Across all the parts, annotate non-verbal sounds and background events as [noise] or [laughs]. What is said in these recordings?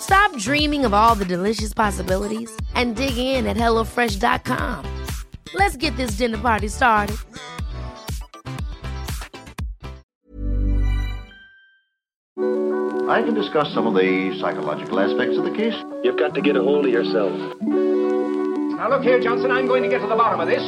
Stop dreaming of all the delicious possibilities and dig in at HelloFresh.com. Let's get this dinner party started. I can discuss some of the psychological aspects of the case. You've got to get a hold of yourself. Now look here, Johnson, I'm going to get to the bottom of this.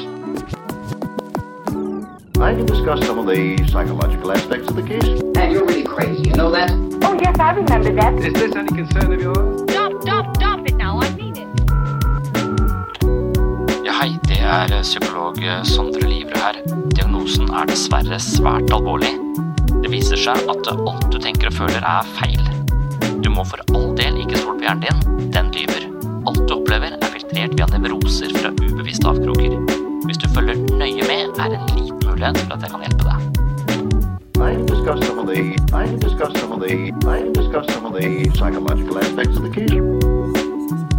I can discuss some of the psychological aspects of the case. And you're really crazy, you know that? Yes, I remember that. Is this any concern of yours? Stop, stop, stop it now. I mean it. Ja, hei, det er psykolog Sondre Livre her. Diagnosen er dessverre svært alvorlig. Det viser seg at alt du tenker og føler er feil. Du må for all del ikke stole på hjernen din, den lyver. Alt du opplever er filtrert via nevroser fra ubevisste avkroker. Hvis du følger nøye med, er det en liten mulighet for at jeg kan hjelpe deg. Discuss some of the I can discuss some of the I can discuss some of the psychological aspects of the case.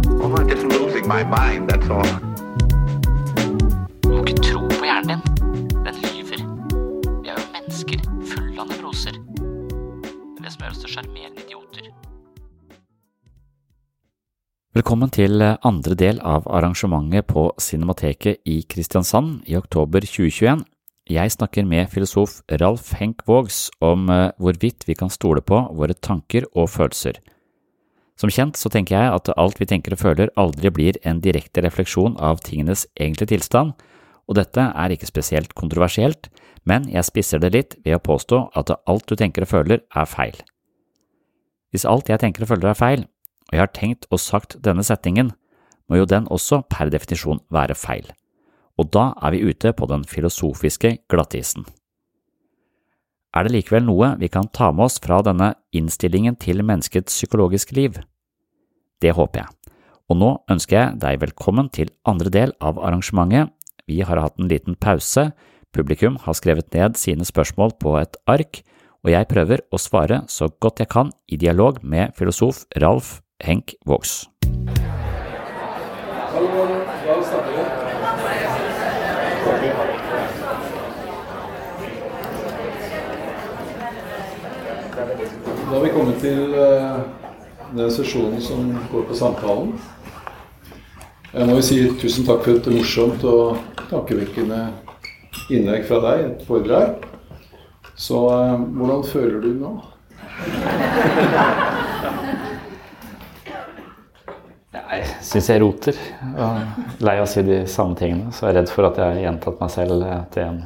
Well, I'm just losing my mind, that's all. Du ikke tro på hjernen din. Den lyver. Vi er jo mennesker fulle av nevroser. Det som gjør oss til sjarmerende idioter. Velkommen til andre del av arrangementet på Cinemateket i Kristiansand i oktober 2021. Jeg snakker med filosof Ralf Henk Vågs om eh, hvorvidt vi kan stole på våre tanker og følelser. Som kjent så tenker jeg at alt vi tenker og føler aldri blir en direkte refleksjon av tingenes egentlige tilstand, og dette er ikke spesielt kontroversielt, men jeg spisser det litt ved å påstå at alt du tenker og føler er feil. Hvis alt jeg tenker og føler er feil, og jeg har tenkt og sagt denne setningen, må jo den også per definisjon være feil og da er vi ute på den filosofiske glattisen. Er det likevel noe vi kan ta med oss fra denne innstillingen til menneskets psykologiske liv? Det håper jeg, og nå ønsker jeg deg velkommen til andre del av arrangementet. Vi har hatt en liten pause, publikum har skrevet ned sine spørsmål på et ark, og jeg prøver å svare så godt jeg kan i dialog med filosof Ralf Henk Vågs. Hallo, da starter vi. Da har vi kommet til uh, den sesjonen som går på samtalen. Jeg må jo si tusen takk for et morsomt og tankevekkende innlegg fra deg, et foredrag. Så uh, hvordan føler du nå? Jeg syns jeg roter. Og lei av å si de samme tingene. Så jeg er redd for at jeg har gjentatt meg selv til en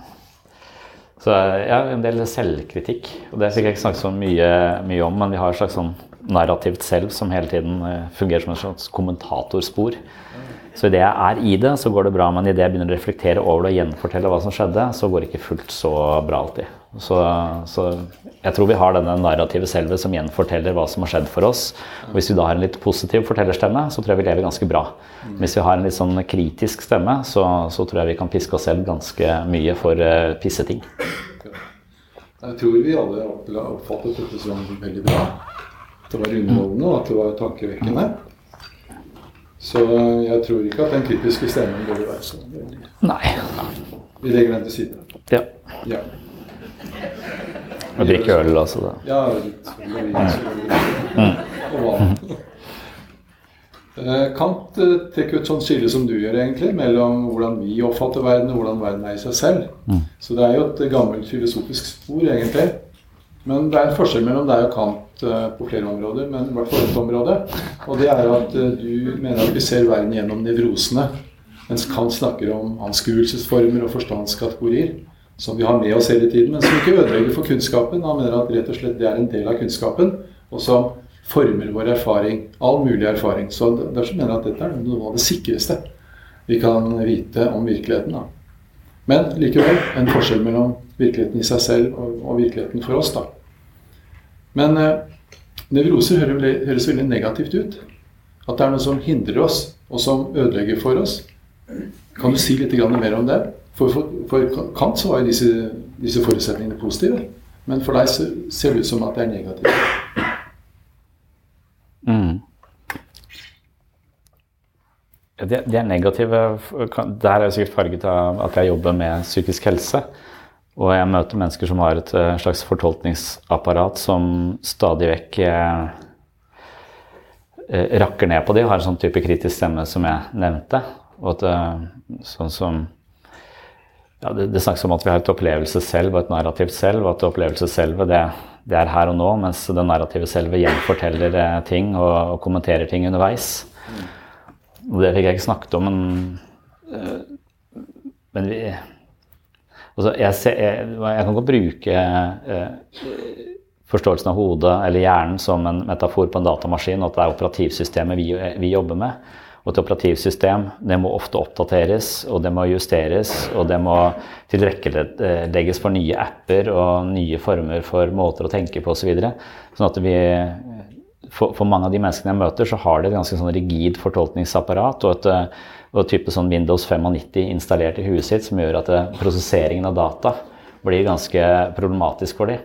Så har en del selvkritikk. Og det fikk jeg ikke snakket så mye, mye, om, men vi har et slags sånn narrativt selv som hele tiden fungerer som et slags kommentatorspor. Så idet jeg er i det, så går det bra, men idet jeg begynner å reflektere over det og gjenfortelle hva som skjedde, så går det ikke fullt så bra alltid. Så, så, jeg tror vi har denne narrative selve som gjenforteller hva som har skjedd for oss. Og hvis vi da har en litt positiv fortellerstemme, så tror jeg vi lever ganske bra. Hvis vi har en litt sånn kritisk stemme, så, så tror jeg vi kan piske oss selv ganske mye for uh, pisseting. Jeg tror vi alle oppfattet dette som veldig bra. At det var underholdende og at det var tankevekkende. Så jeg tror ikke at den kritiske stemmen burde være så veldig Nei. Vi legger den til side. Ja. ja. Og drikke øl, altså. Da. Ja, litt. Eh, Kant eh, trekker ut sånn skille som du gjør, egentlig, mellom hvordan vi oppfatter verden, og hvordan verden er i seg selv. Mm. Så det er jo et gammelt filosofisk spor, egentlig. Men det er en forskjell mellom deg og Kant eh, på flere områder, men i hvert fall ett område. Og det er at du mener at vi ser verden gjennom nevrosene, mens Kant snakker om anskuelsesformer og forstandskategorier som vi har med oss hele tiden, men som ikke ødelegger for kunnskapen. Han mener at rett og slett det er en del av kunnskapen, og som former vår erfaring. All mulig erfaring. Så derfor mener jeg at dette er noe av det sikreste vi kan vite om virkeligheten. Da. Men likevel en forskjell mellom virkeligheten i seg selv og, og virkeligheten for oss. da. Men eh, nevroser høres, høres veldig negativt ut. At det er noe som hindrer oss, og som ødelegger for oss. Kan du si litt mer om det? For, for, for Kant så var jo disse, disse, forutsetningene positive. Men for deg så ser det ut som at det er negativt. Mm. De, de, er negative. Der er jeg sikkert farget av at jeg jobber med psykisk helse. Og jeg møter mennesker som har et eh, slags fortolkningsapparat som stadig vekk eh, eh, rakker ned på dem. har en sånn type kritisk stemme som jeg nevnte. Og at, eh, sånn som ja, det, det, snakkes om at vi har et opplevelse selv og et narrativt selv, og at opplevelse selve det, det, er her og nå, mens det narrative selve gjenforteller eh, ting og, og, kommenterer ting underveis. Og det fikk jeg ikke snakket om, men, øh, men vi altså jeg, ser, jeg, jeg, kan godt bruke øh, forståelsen av hodet eller hjernen som en metafor på en datamaskin, og at det er operativsystemet vi, vi jobber med. Og et operativsystem det må ofte oppdateres, og det må justeres, og det må tilrettelegges for nye apper og nye former for måter å tenke på osv. Så sånn at vi for, for, mange av de menneskene jeg møter, så har de et ganske sånn rigid fortolkningsapparat og et og type sånn Windows 95 installert i huet sitt som gjør at prosesseringen av data blir ganske problematisk for dem.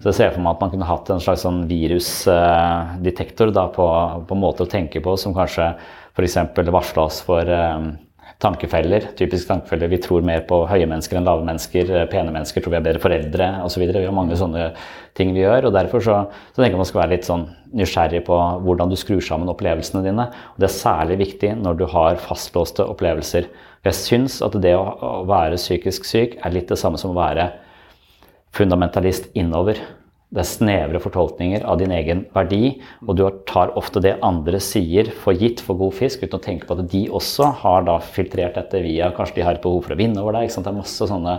Så jeg ser for meg at man kunne hatt en slags sånn virusdetektor på, på måter å tenke på som kanskje f.eks. varsle oss for um, tankefeller. Typisk tankefeller. Vi tror mer på høye mennesker enn lave mennesker. Eh, pene mennesker tror vi er bedre foreldre osv. Vi har mange sånne ting vi gjør. og Derfor så, så tenker jeg man skal være litt sånn nysgjerrig på hvordan du skrur sammen opplevelsene dine. og Det er særlig viktig når du har fastlåste opplevelser. Jeg syns at det å være psykisk syk er litt det samme som å være fundamentalist innover. Det er snevre fortolkninger av din egen verdi, og du tar ofte det andre sier for gitt for god fisk, uten å tenke på at de også har da filtrert dette via Kanskje de har et behov for å vinne over deg. Det er masse sånne,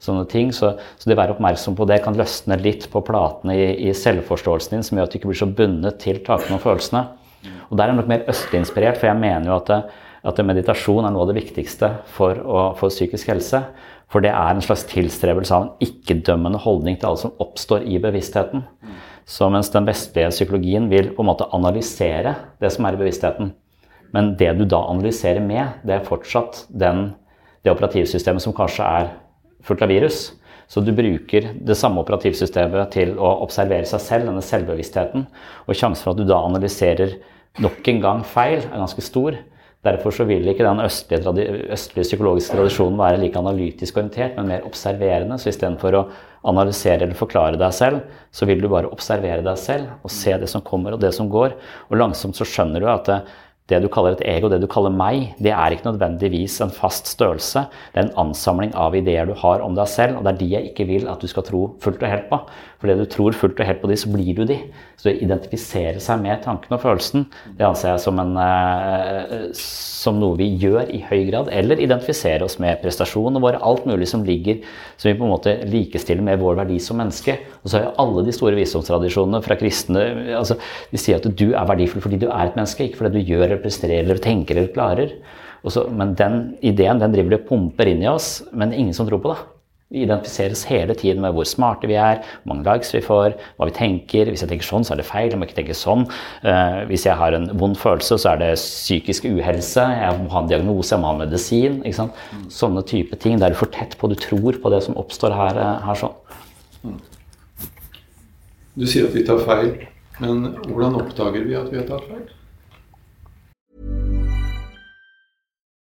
sånne ting. Så, så, det å være oppmerksom på det kan løsne litt på platene i, i selvforståelsen din, som gjør at du ikke blir så bundet til tankene og følelsene. Og der er jeg nok mer østinspirert, for jeg mener jo at, at meditasjon er noe av det viktigste for, å, for psykisk helse. For det er en slags tilstrebelse av en ikke-dømmende holdning til alt som oppstår i bevisstheten. Så mens den vestlige psykologien vil på en måte analysere det som er i bevisstheten, men det du da analyserer med, det er fortsatt den, det operativsystemet som kanskje er fullt av virus. Så du bruker det samme operativsystemet til å observere seg selv, denne selvbevisstheten. Og sjansen for at du da analyserer nok en gang feil, er ganske stor. Derfor så vil ikke den østlige, østlige, psykologiske tradisjonen være like analytisk orientert, men mer observerende. Så istedenfor å analysere eller forklare deg selv, så vil du bare observere deg selv og se det som kommer og det som går. Og langsomt så skjønner du at det, det du kaller et ego, det du kaller meg, det er ikke nødvendigvis en fast størrelse. Det er en ansamling av ideer du har om deg selv, og det er de jeg ikke vil at du skal tro fullt og helt på. For det du tror fullt og helt på de, så blir du de. Så å identifisere seg med tanken og følelsen, det anser jeg som, en, eh, som noe vi gjør i høy grad. Eller identifisere oss med prestasjonene våre, alt mulig som ligger, som vi på en måte likestiller med vår verdi som menneske. Og så har jo alle de store visdomstradisjonene fra kristne altså, De sier at du er verdifull fordi du er et menneske, ikke fordi du gjør eller presterer eller tenker eller klarer. Så, men den ideen den driver de og pumper inn i oss, men ingen som tror på det. Vi identifiseres hele tiden med hvor smarte vi er, hvor mange likes vi får, hva vi tenker. Hvis jeg tenker sånn, så er det feil. Jeg må ikke tenke sånn. Uh, hvis jeg har en vond følelse, så er det psykisk uhelse. Jeg må ha en diagnose, jeg må ha medisin. ikke sant? Sånne type ting. Det er du for tett på, du tror på det som oppstår her. Eh, her sånn. Du sier at vi tar feil, men hvordan oppdager vi at vi har tatt feil?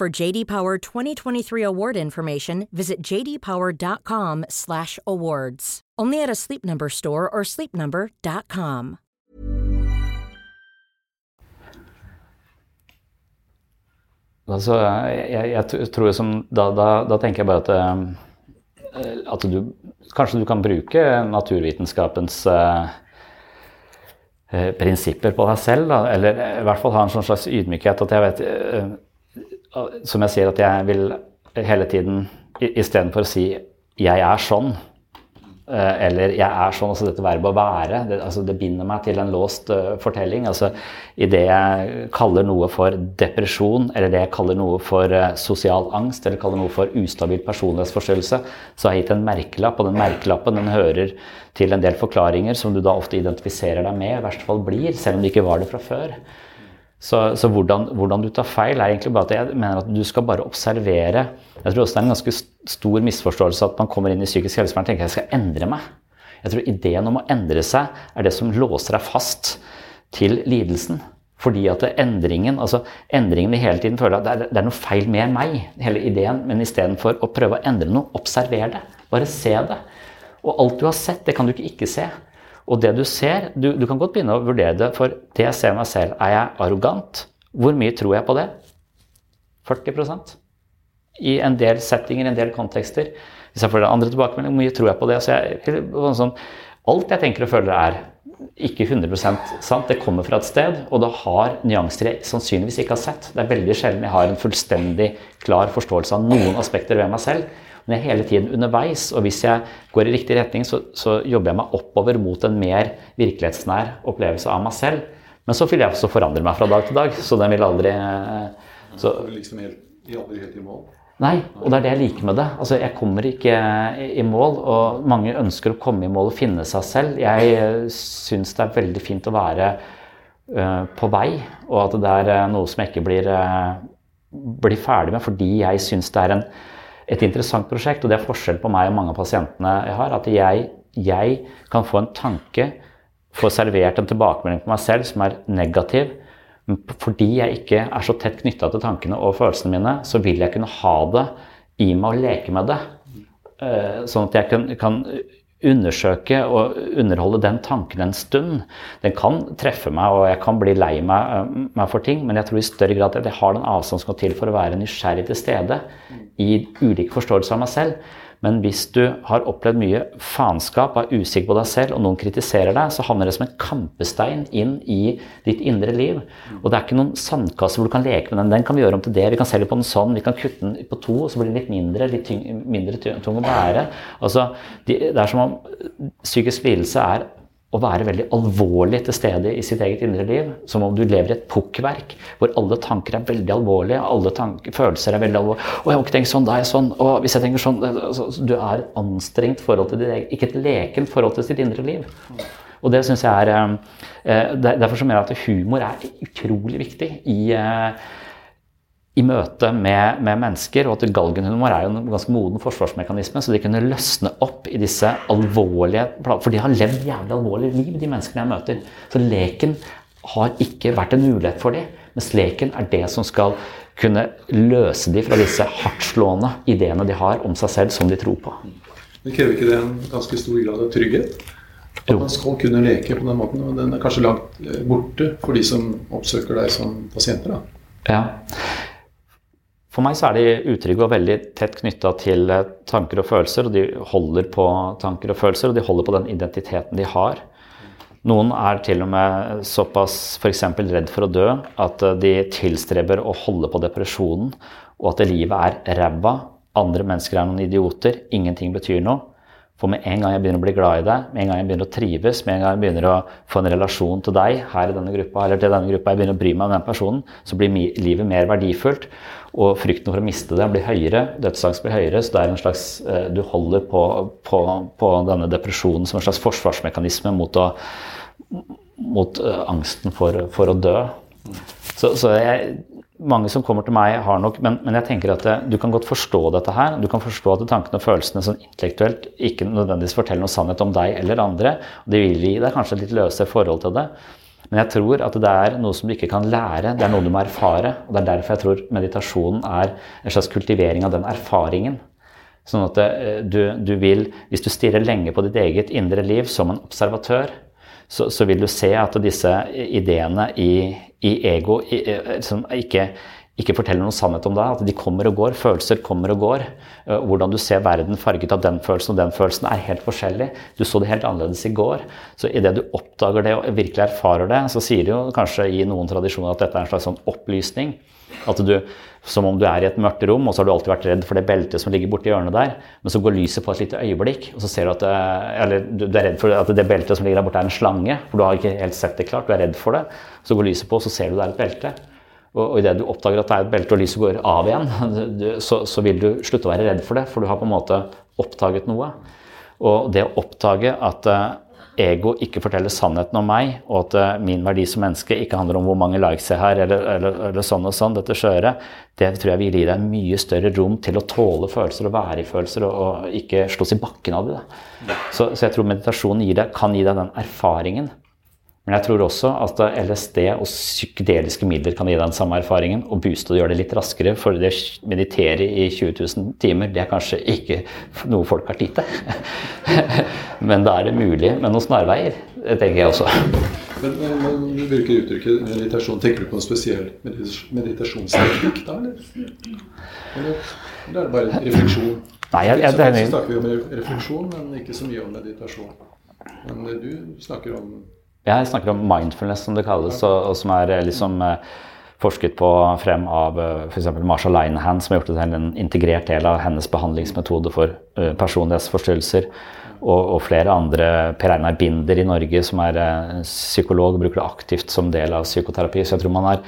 For JD Power 2023 award information, visit jdpower.com/awards. Only at a Sleep Number store or sleepnumber.com. Altså, jeg, jeg tror som, da, da, da, tenker jeg bare at, eh, at du Kanskje du kan bruke naturvitenskapens uh, prinsipper på deg selv. Da, eller i hvert fall ha en sånn slags ydmykhet at jeg vet uh, Som jeg sier, at jeg vil hele tiden istedenfor å si 'jeg er sånn', Eh, eller 'jeg er sånn', altså dette verbet å være, det, altså det binder meg til en låst uh, fortelling. altså det jeg kaller noe for depresjon, eller det jeg kaller noe for uh, sosial angst, eller kaller noe for ustabil personlighetsforstyrrelse, så har jeg gitt en merkelapp, og den merkelappen den hører til en del forklaringer som du da ofte identifiserer deg med, i verste fall blir, selv om det ikke var det fra før. Så, så hvordan, hvordan, du tar feil, er egentlig bare at jeg mener at du skal bare observere. Jeg tror også det er en ganske stor misforståelse at man kommer inn i psykisk helsevern og tenker at jeg skal endre meg. Jeg tror ideen om å endre seg er det som låser deg fast til lidelsen. Fordi at endringen altså endringen vi hele tiden føler at det er, det er noe feil med meg, hele ideen. Men istedenfor å prøve å endre noe, observer det. Bare se det. Og alt du har sett, det kan du ikke ikke se. Og det du ser du, du, kan godt begynne å vurdere det, for det jeg ser meg selv, er jeg arrogant? Hvor mye tror jeg på det? 40% I en del settinger, en del kontekster. Hvis jeg får den andre tilbakemeldinger, hvor mye tror jeg på det? Jeg, sånn, alt jeg tenker og føler, er ikke 100% sant. Det kommer fra et sted, og det har nyanser jeg sannsynligvis ikke har sett. Det er veldig sjelden jeg har en fullstendig klar forståelse av noen aspekter ved meg selv. Men jeg er hele tiden underveis, og hvis jeg går i riktig retning, så, så jobber jeg meg oppover mot en mer virkelighetsnær opplevelse av meg selv. Men så vil jeg også forandre meg fra dag til dag, så den vil aldri så, liksom helt, aldri helt i mål? Nei, og det er det jeg liker med det. Altså, jeg kommer ikke i mål, og mange ønsker å komme i mål og finne seg selv. Jeg syns det er veldig fint å være uh, på vei, og at det er noe som jeg ikke blir, uh, blir ferdig med fordi jeg syns det er en et interessant prosjekt, og det er forskjell på meg og mange av pasientene jeg har. At jeg, jeg kan få en tanke, få servert en tilbakemelding på meg selv som er negativ. Men fordi jeg ikke er så tett knytta til tankene og følelsene mine, så vil jeg kunne ha det i meg og leke med det. Eh, sånn at jeg kan, kan undersøke og underholde den tanken en stund. Den kan treffe meg, og jeg kan bli lei meg, eh, meg for ting, men jeg tror i større grad at jeg har den avstanden som skal til for å være nysgjerrig til stede i ulike forståelser av meg selv. Men hvis du har opplevd mye faenskap, er usikker på deg selv, og noen kritiserer deg, så havner det som en kampestein inn i ditt indre liv. Og det er ikke noen sandkasse hvor du kan leke med den. Den kan vi gjøre om til det. Vi kan selge på den sånn. Vi kan kutte den på to, så blir den litt mindre, litt tyng, mindre tung å bære. Altså, det er som om psykisk lidelse er å være veldig alvorlig til stede i sitt eget indre liv. Som om du lever i et pukkverk hvor alle tanker er veldig alvorlige. Alle tanker, følelser er veldig alvorlige. 'Å, jeg må ikke tenke sånn, da er jeg sånn.' Og hvis jeg tenker sånn så Du er et anstrengt forhold til ditt eget Ikke et lekent forhold til sitt indre liv. Og det syns jeg er eh, Derfor så mener jeg at humor er utrolig viktig i, eh, i møte med, med, mennesker, og at galgenhumor er jo en ganske moden forsvarsmekanisme, så de kunne løsne opp i disse alvorlige For de har levd jævlig alvorlige liv, de menneskene jeg møter. Så leken har ikke vært en mulighet for dem. Mens leken er det som skal kunne løse dem fra disse hardtslående ideene de har om seg selv, som de tror på. Men krever ikke det en ganske stor grad av trygghet? At man skal kunne leke på den måten. Og den er kanskje langt eh, borte for de som oppsøker deg som pasienter? da. Ja. For meg så er de utrygge og veldig tett knytta til eh, tanker og følelser. Og de holder på tanker og følelser, og de holder på den identiteten de har. Noen er til og med såpass f.eks. redd for å dø at eh, de tilstreber å holde på depresjonen, og at livet er ræva. Andre mennesker er noen idioter. Ingenting betyr noe. For med en gang jeg begynner å bli glad i deg, med en gang jeg begynner å trives, med en gang jeg begynner å få en relasjon til deg her i denne gruppa, eller til denne gruppa, jeg begynner å bry meg om den personen, så blir livet mer verdifullt. Og frykten for å miste det blir høyere, dødsangst blir høyere. Så det er en slags eh, Du holder på, på, på denne depresjonen som en slags forsvarsmekanisme mot, å, mot uh, angsten for, for, å dø. Så, så jeg, mange som kommer til meg, har nok Men, men jeg tenker at det, du kan godt forstå dette her. Du kan forstå at tankene og følelsene sånn intellektuelt ikke nødvendigvis forteller noe sannhet om deg eller andre. og Det vil gi deg kanskje litt løse forhold til det. Men jeg tror at det er noe som du ikke kan lære, det er noe du må erfare. og Det er derfor jeg tror meditasjonen er en slags kultivering av den erfaringen. Sånn at eh, du, du vil, hvis du stirrer lenge på ditt eget indre liv som en observatør, så, så vil du se at disse ideene i, i ego i, eh, som ikke, ikke forteller noen sannhet om deg. At de kommer og går. Følelser kommer og går. Eh, hvordan du ser verden farget av den følelsen og den følelsen, er helt forskjellig. Du så det helt annerledes i går. Så idet du oppdager det og virkelig erfarer det, så sier de jo kanskje i noen tradisjoner at dette er en slags sånn opplysning. At du, Som om du er i et mørkt rom, og så har du alltid vært redd for det beltet som ligger borti hjørnet der. Men så går lyset på et lite øyeblikk, og så ser du at det, eller du er redd for at det beltet som ligger der borte, er en slange. For du har ikke helt sett det klart, du er redd for det. Så går lyset på, og så ser du det er et belte. Og, og idet du oppdager at det er et belte, og lyset går av igjen, [laughs] så, så vil du slutte å være redd for det, for du har på en måte oppdaget noe. Og det å oppdage at eh, ego ikke forteller sannheten om meg, og at uh, min verdi som menneske ikke handler om hvor mange likes jeg har, eller, eller, eller sånn og sånn, dette skjøret, det tror jeg vil gi deg mye større rom til å tåle følelser og være i følelser, og, og ikke slås i bakken av det. Så, så, jeg tror meditasjonen deg, kan gi deg den erfaringen men jeg tror også at LSD og psykedeliske midler kan gi deg den samme erfaringen og booste og gjøre det litt raskere. For det å meditere i 20 000 timer, det er kanskje ikke noe folk har tid til. [laughs] Men da er det mulig med noen snarveier, tenker jeg også. Men, men du bruker uttrykket meditasjon. Tenker du på en spesiell meditasjonsteknikk da, eller? Eller, eller er det bare refleksjon? Nei, jeg, jeg, så, så snakker vi om refleksjon, men ikke så mye om meditasjon. Men du snakker om jeg snakker om mindfulness, som det kalles, og, og som er eh, liksom eh, forsket på frem av uh, f.eks. Marsha Linehan, som har gjort det til en integrert del av hennes behandlingsmetode for personlighetsforstyrrelser. Og, og, flere andre. Per Einar Binder i Norge, som er psykolog, bruker det aktivt som del av psykoterapi. Så jeg tror man har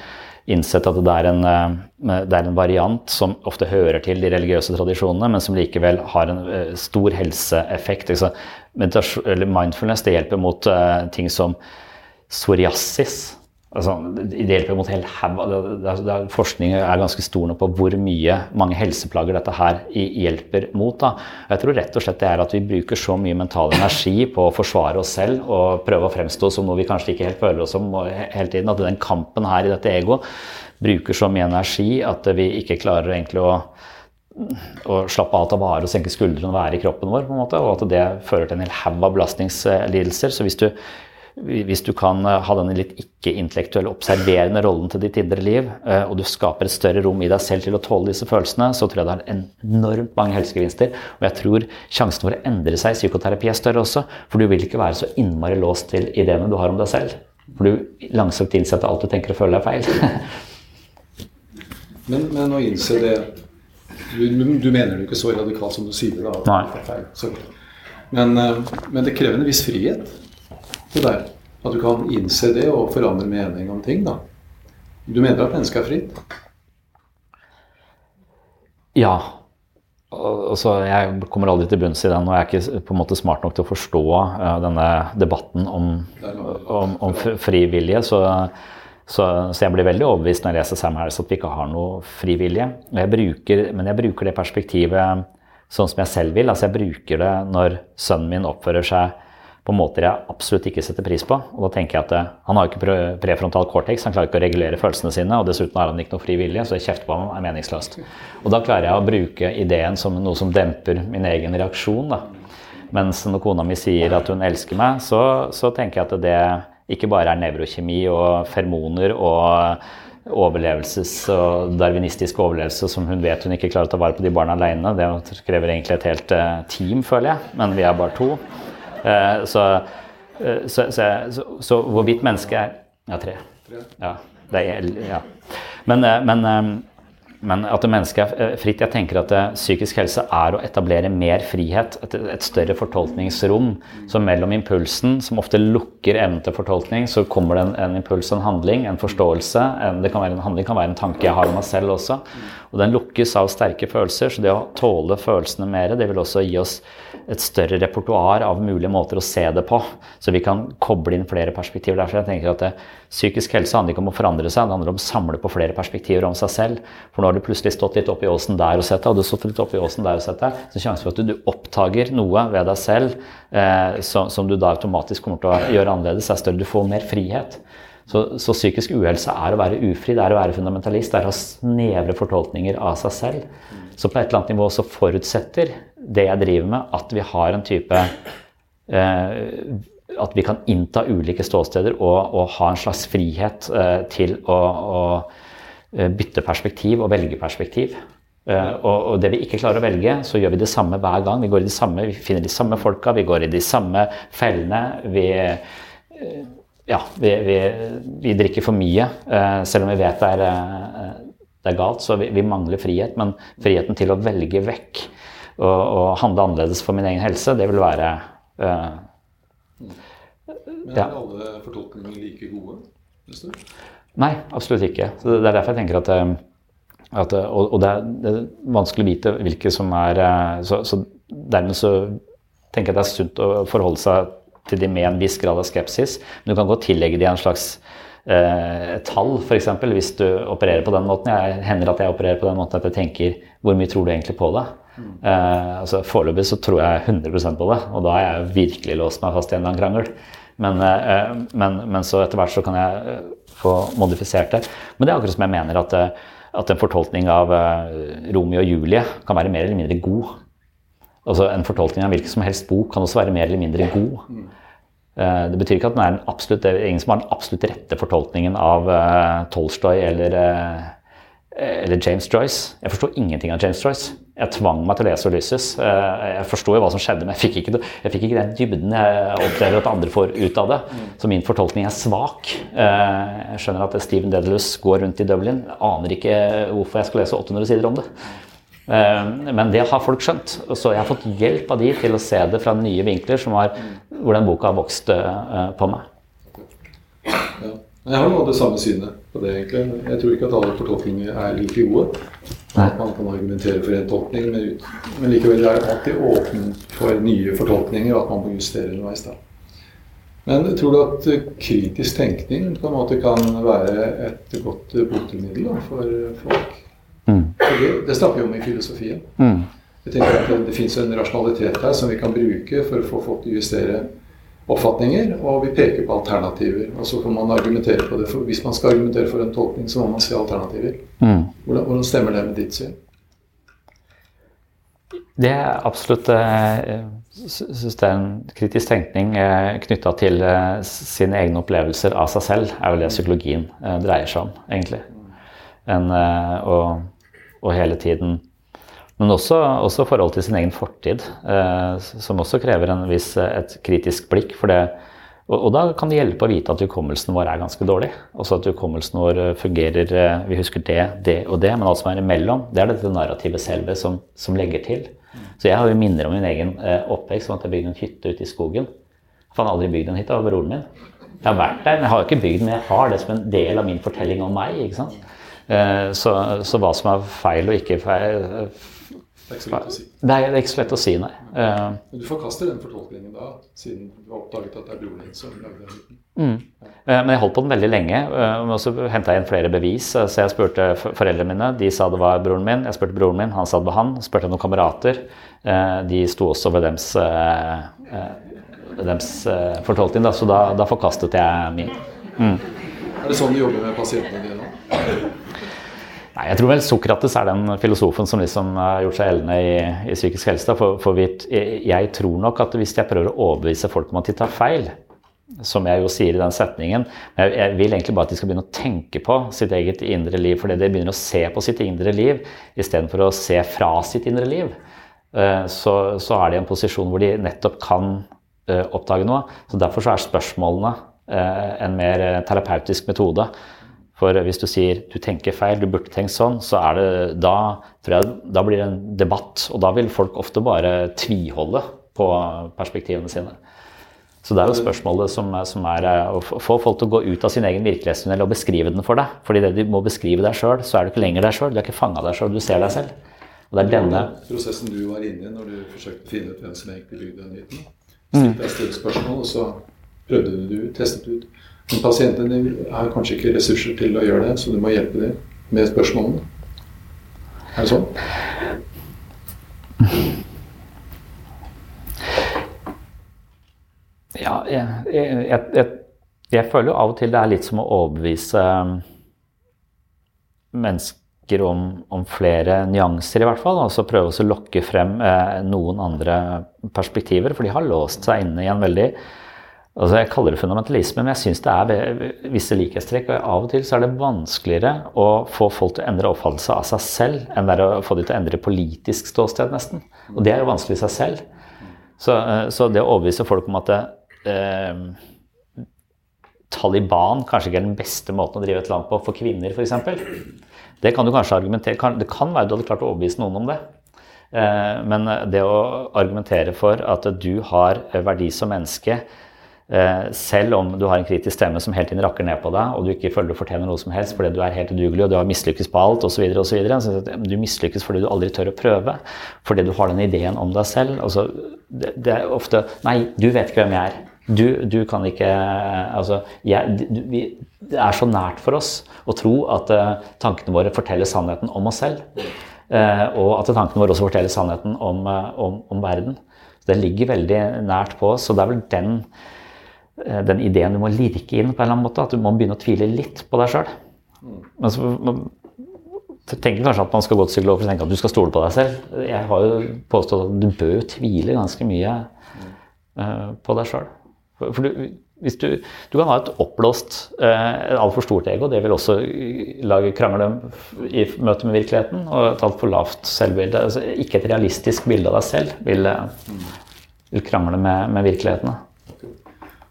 innsett at det er, en, det er en variant som ofte hører til de religiøse tradisjonene, men som likevel har en stor helseeffekt. Mindfulness det hjelper mot ting som psoriasis. Altså, det hjelper mot hele haug Forskning er ganske stor nå på hvor mye mange helseplager dette her hjelper mot. Da. Jeg tror rett og slett det er at vi bruker så mye mental energi på å forsvare oss selv og prøve å fremstå som noe vi kanskje ikke helt føler oss som hele tiden. At den kampen her i dette egoet bruker så mye energi at vi ikke klarer egentlig å å slappe av, ta vare og senke skuldrene og være i kroppen vår. på en måte, Og at det fører til en hel haug av belastningslidelser. Så hvis du hvis du kan eh, ha denne litt ikke-intellektuelle, observerende rollen til ditt indre liv, eh, og du skaper et større rom i deg selv til å tåle disse følelsene, så tror jeg det er enormt mange helsegevinster. Og jeg tror sjansen for å endre seg i psykoterapi er større også, for du vil ikke være så innmari låst til ideene du har om deg selv. For du langsomt innser at alt du tenker og føler, er feil. [laughs] men, men å innse det du, du, mener det ikke så radikalt som du sier det, da. Nei. Men, eh, men det krever en viss frihet det der. At du kan innse det og forandre mening om ting. da. Du mener at mennesket er fritt? Ja. Altså, jeg kommer aldri til bunns i den, og jeg er ikke på en måte smart nok til å forstå uh, denne debatten om, om, om frivillige. Så Så, så, jeg blir veldig overbevist når jeg leser Sam Harris at vi ikke har noe frivillige. Jeg bruker, men jeg bruker det perspektivet sånn som jeg selv vil. Altså jeg bruker det når sønnen min oppfører seg på måter jeg absolutt ikke setter pris på. Og da tenker jeg at eh, Han har ikke prefrontal cortex, han klarer ikke å regulere følelsene sine. Og dessuten har han ikke noe fri så å kjefte på ham er meningsløst. Og da klarer jeg å bruke ideen som noe som demper min egen reaksjon. da. Mens når kona mi sier at hun elsker meg, så, så tenker jeg at det ikke bare er nevrokjemi og fermoner og overlevelses- og darwinistisk overlevelse som hun vet hun ikke klarer å ta vare på de barna alene. Det krever egentlig et helt uh, team, føler jeg, men vi er bare to. Uh, så, uh, så, så, så, hvorvidt mennesket er Ja, tre. Ja, er, ja. Men, men men at mennesket er eh, fritt. Jeg tenker at eh, psykisk helse er å etablere mer frihet, et, et, større fortolkningsrom. Så mellom impulsen, som ofte lukker evnen til fortolkning, så kommer det en, en impuls, en handling, en forståelse. En, det kan være en handling kan være en tanke jeg har om meg selv også. Og den lukkes av sterke følelser, så det å tåle følelsene mer, det vil også gi oss et større repertoar av mulige måter å se det på. Så vi kan koble inn flere perspektiver. Derfor jeg tenker at det, Psykisk helse handler ikke om å forandre seg, det handler om å samle på flere perspektiver om seg selv. For nå har du plutselig stått litt opp i åsen der og sett deg, og du har stått litt opp i åsen der og sett deg. Så sjansen for at du, du oppdager noe ved deg selv eh, som, som, du da automatisk kommer til å gjøre annerledes, er større. Du får mer frihet. Så, så, psykisk uhelse er å være ufri, det er å være fundamentalist, det er å ha snevre fortolkninger av seg selv. Så på et eller annet nivå så forutsetter det jeg driver med, at vi har en type eh, At vi kan innta ulike ståsteder og, og ha en slags frihet eh, til å, å, eh, bytte perspektiv og velge perspektiv. Uh, og, og, det vi ikke klarer å velge, så gjør vi det samme hver gang. Vi går i de samme, vi finner de samme folka, vi går i de samme fellene. Vi, uh, ja, vi, vi, vi drikker for mye, uh, selv om vi vet det er det er galt, så vi, vi, mangler frihet. Men friheten til å velge vekk og, og, handle annerledes for min egen helse, det vil være uh, Men er ja. alle fortolkninger like gode? Synes du? Nei, absolutt ikke. Så det er derfor jeg tenker at, eh, at og, og, det er, det er vanskelig å vite hvilke som er eh, så, så dermed så tenker jeg at det er sunt å forholde seg til de med en viss grad av skepsis. Men du kan godt tillegge de en slags eh, tall, f.eks. Hvis du opererer på den måten. Jeg hender at jeg opererer på den måten at jeg tenker hvor mye tror du egentlig på det? Mm. Eh, altså Foreløpig så tror jeg 100% på det, og da har jeg virkelig låst meg fast i en eller annen krangel. Men, eh, men, men, så etter hvert så kan jeg eh, få modifisert det. Men det er akkurat som jeg mener at, eh, at en fortolkning av uh, Romeo og Julie kan være mer eller mindre god. Altså En fortolkning av hvilken som helst bok kan også være mer eller mindre god. Mm. Eh, det betyr ikke at den er absolutt, det er ingen som har den absolutt rette fortolkningen av uh, Tolstoy eller, uh, eller, James Joyce. Jeg forsto ingenting av James Joyce. Jeg tvang meg til å lese Ulysses. Jeg forsto hva som skjedde, men jeg fikk, ikke, jeg fikk ikke den dybden jeg opplever at andre får ut av det. Så min fortolkning er svak. jeg skjønner at Steven Dedalus går rundt i Dublin. Jeg aner ikke hvorfor jeg skal lese 800 sider om det. Eh, men det har folk skjønt. Så jeg har fått hjelp av de til å se det fra nye vinkler, som hvor den boka har vokst eh, på meg. Ja. Jeg har noe av det samme synet på det, egentlig. Jeg tror ikke at alle fortolkninger er like gode. At man kan argumentere for en tolkning, men, men likevel er det alltid åpen for nye fortolkninger, og at man må justere underveis. Men tror du at kritisk tenkning på en måte kan være et godt botemiddel for folk? Mm. Det, det, snakker vi om i filosofien. Mm. Jeg tenker at Det, det fins en rasjonalitet her som vi kan bruke for å få folk til å justere oppfatninger, og vi peker på alternativer. Og så får man argumentere på det. For hvis man skal argumentere for en tolkning, så må man se alternativer. Mm. Hvordan, hvordan, stemmer det med ditt syn? Det er absolutt jeg synes det er en kritisk tenkning eh, knytta til eh, sine egne opplevelser av seg selv, er vel det psykologien dreier seg om, egentlig. En, og og hele tiden. Men også, også forhold til sin egen fortid, eh, som også krever en viss, et kritisk blikk. for det og, da kan det hjelpe å vite at hukommelsen vår er ganske dårlig. Også at hukommelsen vår eh, fungerer eh, Vi husker det, det og det, men alt som er imellom, det er dette narrativet selve som, som legger til. Så jeg har jo minner om min egen eh, oppvekst, om at jeg bygde en hytte ute i skogen. Jeg har aldri bygd en hytte av broren min. Jeg har vært der, men jeg har ikke bygd, den, men jeg har det som en del av min fortelling om meg. ikke sant? Eh, så, så, hva som er feil og ikke feil, Det er ikke så lett å si. Det er, ikke så lett å si, nei. Uh, Men du forkaster den fortolkningen da, siden du har oppdaget at det er broren din som lagde den? Mm. Men jeg holdt på den veldig lenge. Og så henta jeg inn flere bevis. så jeg spurte foreldrene mine, de sa det var broren min. Jeg spurte broren min, han sa det var han. Spurte noen kamerater. de sto også ved dems, dems fortolkning, da, så da, da forkastet jeg min. Mm. Er det sånn du jobber med pasientene dine? Nei, Jeg tror vel Sokrates er den filosofen som liksom har gjort seg gjeldende i, i, psykisk helse. For, for vi, jeg tror nok at hvis jeg prøver å overbevise folk om at de tar feil, som jeg jo sier i den setningen Jeg, jeg vil egentlig bare at de skal begynne å tenke på sitt eget indre liv. Fordi de begynner å se på sitt indre liv istedenfor å se fra sitt indre liv. Eh, så, så er de i en posisjon hvor de nettopp kan eh, oppdage noe. Så Derfor så er spørsmålene eh, en mer terapeutisk metode. For hvis du sier du tenker feil, du burde tenkt sånn, så er det da, jeg, da blir det en debatt. Og da vil folk ofte bare tviholde på perspektivene sine. Så det er jo spørsmålet som, som er å få folk til å gå ut av sin egen virkelighetstunnel og beskrive den for deg. Fordi det du må beskrive deg sjøl, så er du ikke lenger deg sjøl. Du er ikke fanga deg sjøl, du ser deg selv. Og det er denne Prosessen du var inne i når du forsøkte å finne ut hvem som egentlig bygde den myten. Stilte deg stille spørsmål, og så prøvde du det ut, testet ut. Men pasientene har kanskje ikke ressurser til å gjøre det, så du må hjelpe dem med spørsmålene. Er det sånn? Ja, jeg, jeg, jeg, jeg, føler jo av og til det er litt som å overbevise um, mennesker om, om flere nyanser, i hvert fall. Altså prøve å lokke frem eh, noen andre perspektiver, for de har låst seg inne i en veldig Altså jeg kaller det fundamentalisme, men jeg syns det er visse likhetstrekk. og Av og til så er det vanskeligere å få folk til å endre oppfattelse av seg selv enn det er å få dem til å endre politisk ståsted, nesten. Og det er jo vanskelig i seg selv. Så, eh, så det å overbevise folk om at det, eh, Taliban kanskje ikke er den beste måten å drive et land på for kvinner, f.eks. Det kan du kanskje argumentere Det kan være du hadde klart å overbevise noen om det. Eh, men det å argumentere for at du har verdi som menneske selv om du har en kritisk stemme som hele tiden rakker ned på deg, og du ikke føler du fortjener noe som helst fordi du er helt udugelig og du har mislykkes på alt osv. Du mislykkes fordi du aldri tør å prøve, fordi du har den ideen om deg selv. Altså, det, det, er ofte Nei, du vet ikke hvem jeg er. Du, du kan ikke Altså, jeg, du, vi, det er så nært for oss å tro at uh, tankene våre forteller sannheten om oss selv. Uh, og at tankene våre også forteller sannheten om, uh, om, om verden. Så det ligger veldig nært på oss. Så det er vel den Eh, den ideen du må lirke inn på en eller annen måte. At du må begynne å tvile litt på deg sjøl. Men man tenker kanskje at man skal gå til psykolog for å tenke at du skal stole på deg selv. Jeg har jo påstått at du bør tvile ganske mye uh, på deg sjøl. For, for du, hvis du, du, kan ha et oppblåst, uh, et altfor stort ego. Det vil også lage krangle i møte med virkeligheten. Og et altfor lavt selvbilde. Altså, ikke et realistisk bilde av deg selv vil, vil krangle med, med virkeligheten.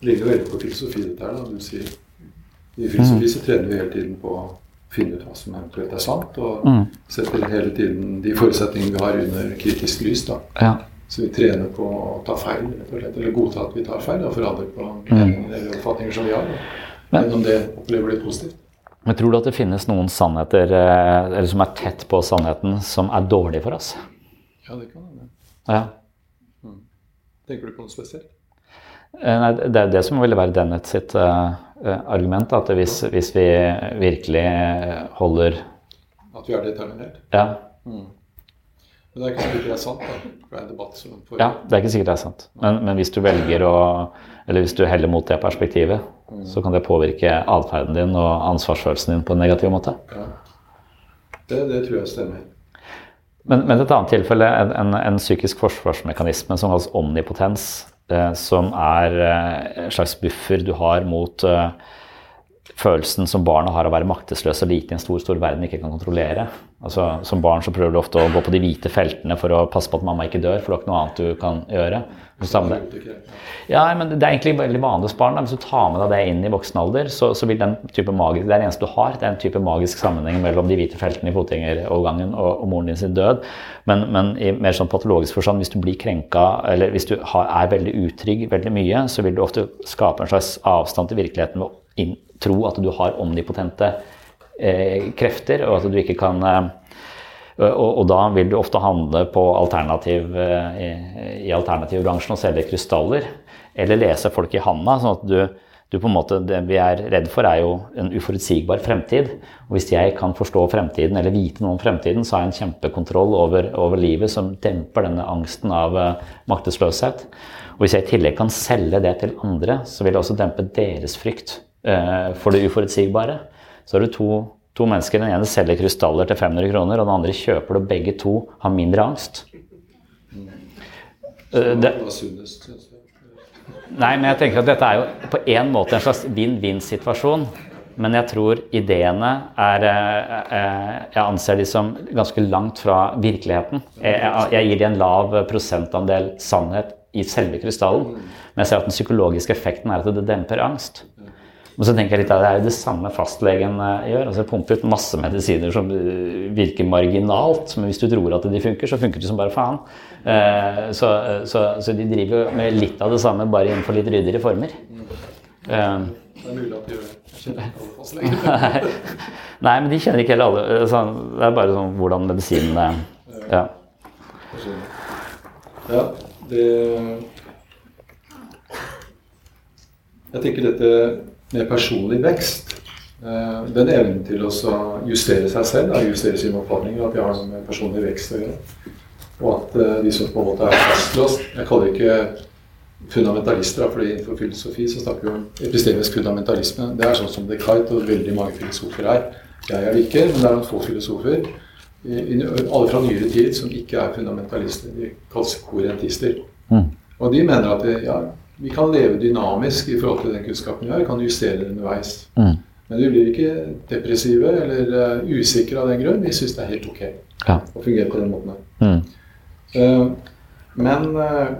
Ligger veldig på filosofi, dette her. da, du sier. I filosofi så trener vi hele tiden på å finne ut hva som eventuelt er sant, og mm. setter hele tiden de forutsetningene vi har under kritisk lys. da. Ja. Så vi trener på å ta feil, eller godta at vi tar feil, og forandre på mm. eller oppfatninger som vi har. Men om det opplever det positivt. Men tror du at det finnes noen sannheter eh, eller som er tett på sannheten, som er dårlige for oss? Ja, det kan hende. Ja. Mm. Tenker du på noe spesielt? Eh, nei, det er det som ville være Dennett sitt uh, argument. At hvis, hvis, vi virkelig holder At vi er determinert? Ja. Mm. Men det er ikke sikkert det er sant? da, det er en debatt som Ja, det er ikke sikkert det er sant. Men, men, hvis du velger å Eller hvis du heller mot det perspektivet, mm. så kan det påvirke atferden din og ansvarsfølelsen din på en negativ måte. Ja. Det, det tror jeg stemmer. Men, men et annet tilfelle, en, en, en psykisk forsvarsmekanisme som kalles omnipotens, Eh, som er eh, en slags buffer du har mot eh, følelsen som barna har av å være maktesløs og lite i en stor stor verden ikke kan kontrollere. Altså, som barn så prøver du ofte å gå på de hvite feltene for å passe på at mamma ikke dør, for det er ikke noe annet du kan gjøre. Ja, men Det er egentlig veldig vanlig hos barn. Hvis du tar med deg det inn i voksen alder, så, så, vil den type magisk, det er det eneste du har. Det er en type magisk sammenheng mellom de hvite feltene i fotgjengerovergangen og, og moren din sin død. Men, men, i mer sånn patologisk forstand, hvis du blir krenka eller hvis du har, er veldig utrygg veldig mye, så vil du ofte skape en slags avstand til virkeligheten ved å tro at du har omnipotente eh, krefter, og at du ikke kan eh, Og, og, da vil du ofte handle på alternativ, i, i alternativbransjen og selge krystaller. Eller lese folk i handa. sånn at du, du på en måte, Det vi er redd for, er jo en uforutsigbar fremtid. Og hvis jeg kan forstå fremtiden eller vite noe om fremtiden, så har jeg en kjempekontroll over, over livet som demper denne angsten av uh, maktesløshet. Og hvis jeg i tillegg kan selge det til andre, så vil det også dempe deres frykt for det uforutsigbare. Så har du to to mennesker. Den ene selger krystaller til 500 kroner, og den andre kjøper det, og begge to har mindre angst. Uh, det, nei, men jeg tenker at dette er jo på en måte en slags vinn-vinn-situasjon. Men jeg tror ideene er eh, eh, Jeg anser de som ganske langt fra virkeligheten. Jeg, jeg gir de en lav prosentandel sannhet i selve krystallen. Men jeg ser at den psykologiske effekten er at det demper angst. Men så tenker jeg litt at det er det samme fastlegen eh, gjør. altså Pumper ut masse medisiner som eh, virker marginalt, men hvis du tror at de funker, så funker de som bare faen. Eh, så, så, så de driver med litt av det samme, bare innenfor litt ryddigere former. Det er mulig at de gjør det. Kjenner ikke alle [laughs] fastleger. Nei, men de kjenner ikke heller alle. Det er bare sånn hvordan medisinene Ja. Ja, det Jeg tenker dette med personlig vekst. Eh, den evnen til å justere seg selv, justere sine oppfatninger, at de har med personlig vekst å gjøre. Og at eh, de som på en måte er fastlåst Jeg kaller det ikke fundamentalister, fordi innenfor filosofi så snakker vi om epistemisk fundamentalisme. Det er sånn som Descartes og veldig mange filosofer er. Jeg er det ikke, men det er noen få filosofer, alle fra nyere tid, som ikke er fundamentalister. De kalles korentister. Mm. Og de mener at ja, vi kan leve dynamisk i forhold til den kunnskapen vi har. Vi kan justere det underveis. Mm. Men vi blir ikke depressive eller uh, usikre av den grunn. Vi syns det er helt ok ja. å fungere på den måten. Mm. Uh, men uh,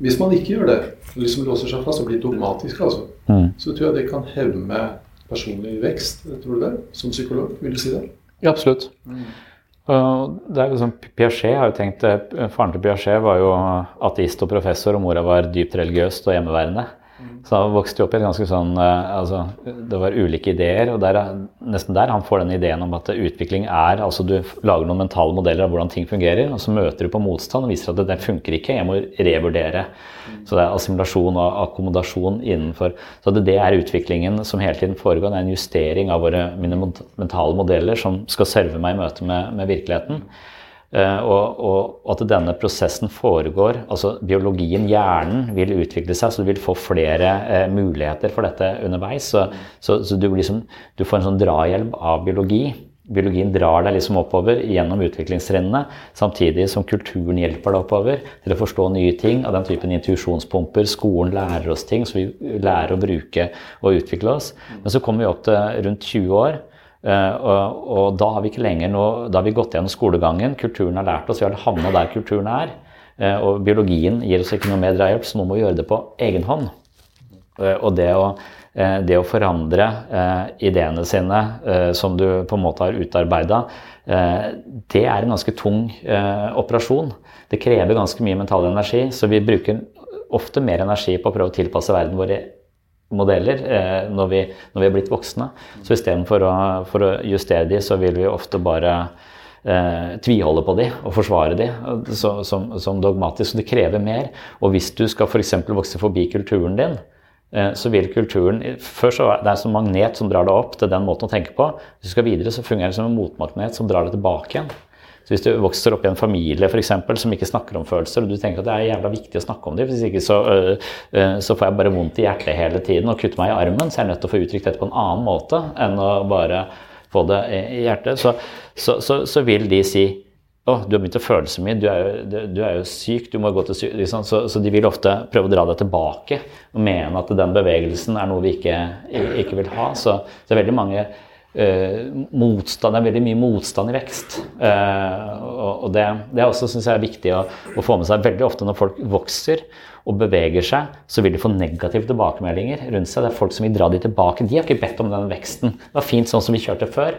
hvis man ikke gjør det, liksom låser seg fast og blir dogmatisk, altså, mm. så tror jeg det kan hemme personlig vekst. Tror du det? Som psykolog, vil du si det? Ja, absolutt. Mm. Det er liksom, Piaget har jo tenkt, eh, Faren til Piaget var jo ateist og professor, og mora var dypt religiøst og hjemmeværende. Så han vokste opp i et ganske sånn eh, altså, Det var ulike ideer, og der, nesten der han får den ideen om at utvikling er altså Du lager noen mentale modeller av hvordan ting fungerer, og så møter du på motstand og viser at det, det funker ikke, jeg må revurdere. Så det er assimilasjon og akkommodasjon innenfor Så det, det er utviklingen som hele tiden foregår. Det er en justering av våre mentale modeller som skal serve meg i møte med, med virkeligheten. Uh, og, og, at denne prosessen foregår altså Biologien, hjernen, vil utvikle seg, så du vil få flere eh, muligheter for dette underveis. Så, så, så du, liksom, du, får en sånn drahjelp av biologi. Biologien drar deg liksom oppover gjennom utviklingstrinnene, samtidig som kulturen hjelper deg oppover til å forstå nye ting av den typen intuisjonspumper. Skolen lærer oss ting, så vi lærer å bruke og utvikle oss. Men så kommer vi opp til rundt 20 år. Uh, og, da har noe, da har vi gått gjennom skolegangen, kulturen har lært oss, vi har havna der kulturen er. Uh, og biologien gir oss ikke noe mer drahjelp, så nå må vi gjøre det på egen hånd. Uh, og det å, det å, forandre ideene sine som du på en måte har utarbeida, det er en ganske tung operasjon. Det krever ganske mye mental energi, så vi bruker ofte mer energi på å prøve å tilpasse verden vår modeller eh, når, vi, når, vi, er blitt voksne. Så istedenfor å, for å justere de, så vil vi ofte bare eh, tviholde på de og forsvare de så, som, som, dogmatisk. Så det krever mer. Og hvis du skal f.eks. vokse forbi kulturen din, eh, så vil kulturen Før så er det en magnet som drar deg opp til den måten å tenke på. Hvis du skal videre, så fungerer det som en motmagnet som drar deg tilbake igjen. Så hvis du vokser opp i en familie for eksempel, som ikke snakker om følelser, og du tenker at det er jævla viktig å snakke om dem, hvis ikke så, øh, øh, så, får jeg bare vondt i hjertet hele tiden og kutter meg i armen, så er jeg nødt til å få uttrykt dette på en annen måte enn å bare få det i hjertet. Så, så, så, så vil de si å, du har begynt å føle så mye, du er, jo, du er jo syk, du må gå til syk liksom. så, så, de vil ofte prøve å dra deg tilbake og mene at den bevegelsen er noe vi ikke, ikke vil ha. Så det er veldig mange Uh, motstand, det er veldig mye motstand i vekst. Uh, og, det, det, er også synes jeg viktig å, å, få med seg. Veldig ofte når folk vokser og beveger seg, så vil de få negative tilbakemeldinger rundt seg. Det er folk som vil dra de tilbake. De har ikke bedt om den veksten. Det var fint sånn som vi kjørte før.